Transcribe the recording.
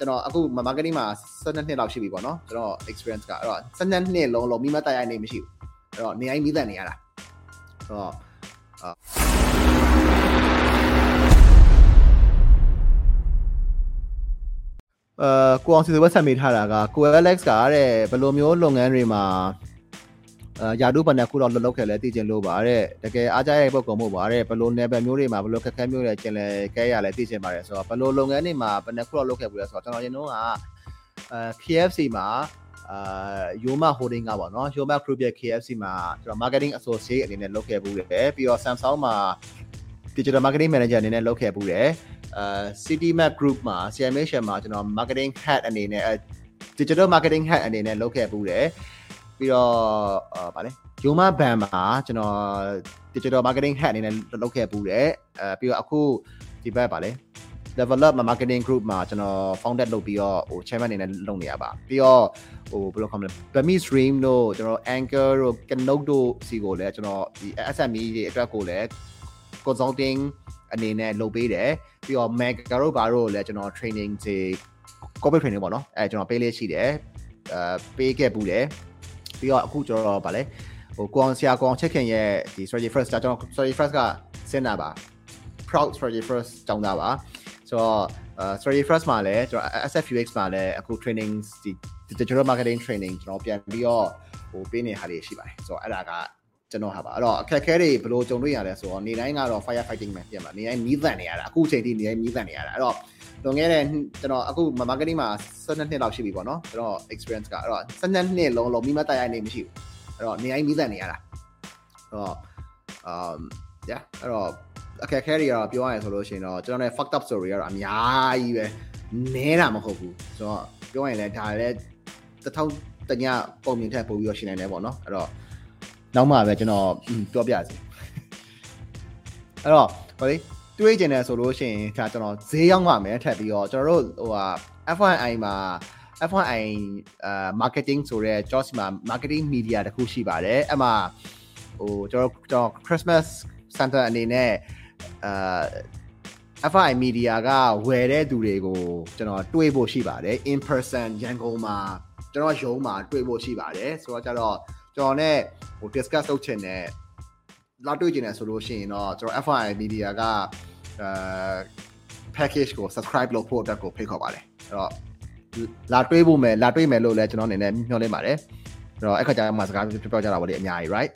ကျွန်တော်အခု marketing မှာ12နှစ်လောက်ရှိပြီပေါ့နော်ကျွန်တော် experience ကအဲ့တော့12နှစ်လုံးလုံးမိမတိုက်ရိုက်နေမရှိဘူးအဲ့တော့နေတိုင်းမိသက်နေရတာအဲ့တော့အာကိုအောင်စီဝက်ဆက်မိထားတာကကို Alex ကတဲ့ဘယ်လိုမျိုးလုပ်ငန်းတွေမှာ အာယာတုပန်တဲ့ခုတော့လှုပ်လှုပ်ခဲ့လဲသိချင်လို့ပါတဲ့တကယ်အားကြရဲ့ပုံကုံမှုပါတဲ့ဘယ်လို level မျိုးတွေမှာဘယ်လိုခက်ခဲမျိုးတွေကျင်လဲကဲရလဲသိချင်ပါတယ်ဆိုတော့ဘယ်လိုလုပ်ငန်းတွေမှာဘယ်နှခုတော့လုပ်ခဲ့ဘူးလဲဆိုတော့ကျွန်တော်ရင်တော့ကအာ KFC မှာအာ Yoma Holding ကပေါ့နော် Yoma Group ရဲ့ KFC မှာကျွန်တော် marketing associate အနေနဲ့လုပ်ခဲ့ဘူးတယ်ပြီးတော့ Samsung မှာ digital marketing manager အနေနဲ့လုပ်ခဲ့ဘူးတယ်အာ City Map Group မှာ CMH မှာကျွန်တော် marketing head အနေနဲ့ digital marketing head အနေနဲ့လုပ်ခဲ့ဘူးတယ် ပြီးတော့အာဗာလဲ Yoma Band မှာကျွန်တော် digital marketing head အနေနဲ့လုပ်ခဲ့ဘူးတယ်အဲပြီးတော့အခုဒီဘက်ဗာလဲ develop marketing group မှာကျွန်တော် founded လုပ်ပြီးတော့ဟို chairman အနေနဲ့လုပ်နေရပါပြီးတော့ဟိုဘယ်လိုခေါ်မလဲ Bami Stream တို့ကျွန်တော် Anchor တို့ Keynote တို့စီကိုလည်းကျွန်တော်ဒီ SME တွေအတွက်ကိုလည်း consulting အနေနဲ့လုပ်ပေးတယ်ပြီးတော့ Mega တို့ဘာတို့လည်းကျွန်တော် training တွေ corporate training ပေါ့နော်အဲကျွန်တော်ပေးလေးရှိတယ်အဲပေးခဲ့ဘူးတယ် ပြီးတော့အခုကျွန်တော်ဗာလဲဟိုကိုအောင်ဆရာကိုအောင်ချက်ခင်ရဲ့ဒီ strategy first ကျွန်တော် strategy first ကစင်တာပါ proud strategy first ကျောင်းသားပါဆိုတော့ strategy first မှာလည်းကျွန်တော် SFUX မှာလည်းအခု training ဒီ digital marketing training ကျွန်တော်ပြန်ပြီးတော့ဟိုပေးနေဟာတွေရှိပါတယ်ဆိုတော့အဲ့ဒါကကျွန်တော်ဟာပါအဲ့တော့အခက်အခဲတွေဘယ်လိုကြုံတွေ့ရလဲဆိုတော့နေတိုင်းကတော့ fire fighting ပဲပြင်မှာနေတိုင်းမီးသန့်နေရတာအခုချိန်ထိနေတိုင်းမီးသန့်နေရတာအဲ့တော့ လွန်ခဲ့တဲ့ကျွန်တော်အခု marketing မှာ12နှစ်လောက်ရှိပြီပေါ့နော်ကျွန်တော် experience ကအဲ့တော့12နှစ်လုံးလုံးမိမတိုက်ရိုက်နေမရှိဘူးအဲ့တော့နေတိုင်းမီးသန့်နေရတာအဲ့တော့ um yeah အဲ့တော့အခက်အခဲတွေကတော့ပြောရရင်ဆိုလို့ရှိရင်တော့ကျွန်တော်လည်း fucked up story ကတော့အများကြီးပဲနဲတာမဟုတ်ဘူးဆိုတော့ပြောရင်လည်းဒါလည်းတစ်ထောင်တညပုံမြင်ထက်ပို့ပြီးတော့ရှင်းနိုင်တယ်ပေါ့နော်အဲ့တော့နောက်မှပဲကျွန်တော်ပြောပြစီအဲ့တော့ဟိုလေ တွေးကျင်တယ်ဆိုလို့ရှိရင်ဒါကျွန်တော်ဈေးရောက်မှမယ်ထပ်ပြီးတော့ကျွန်တော်တို့ဟိုဟာ F1i မှာ F1i အာ marketing ဆိုတဲ့ Josh မှာ marketing media တခုရှိပါတယ်အဲ့မှာဟိုကျွန်တော်ကျွန်တော် Christmas Center အနေနဲ့အာ FI media ကဝယ်တဲ့သူတွေကိုကျွန်တော်တွေးဖို့ရှိပါတယ် in person ရန်ကုန်မှာကျွန်တော်ရုံးမှာတွေးဖို့ရှိပါတယ်ဆိုတော့ကျတော့ကျွန်တော် ਨੇ ဟို discuss လုပ်ချင်တဲ့ လာတွေ့ချင်တယ်ဆိုလို့ရှိရင်တော့ကျွန်တော် FI media ကအာ package ကို subscribe လုပ်ဖို့အတွက်ကိုဖိတ်ခေါ်ပါတယ်အဲ့တော့လာတွေးဖို့မယ်လာတွေးမယ်လို့လည်းကျွန်တော်အနေနဲ့မျှော်လင့်ပါတယ်အဲ့တော့အခါကျမှစကားပြောကြတာပေါ့လေအများကြီး right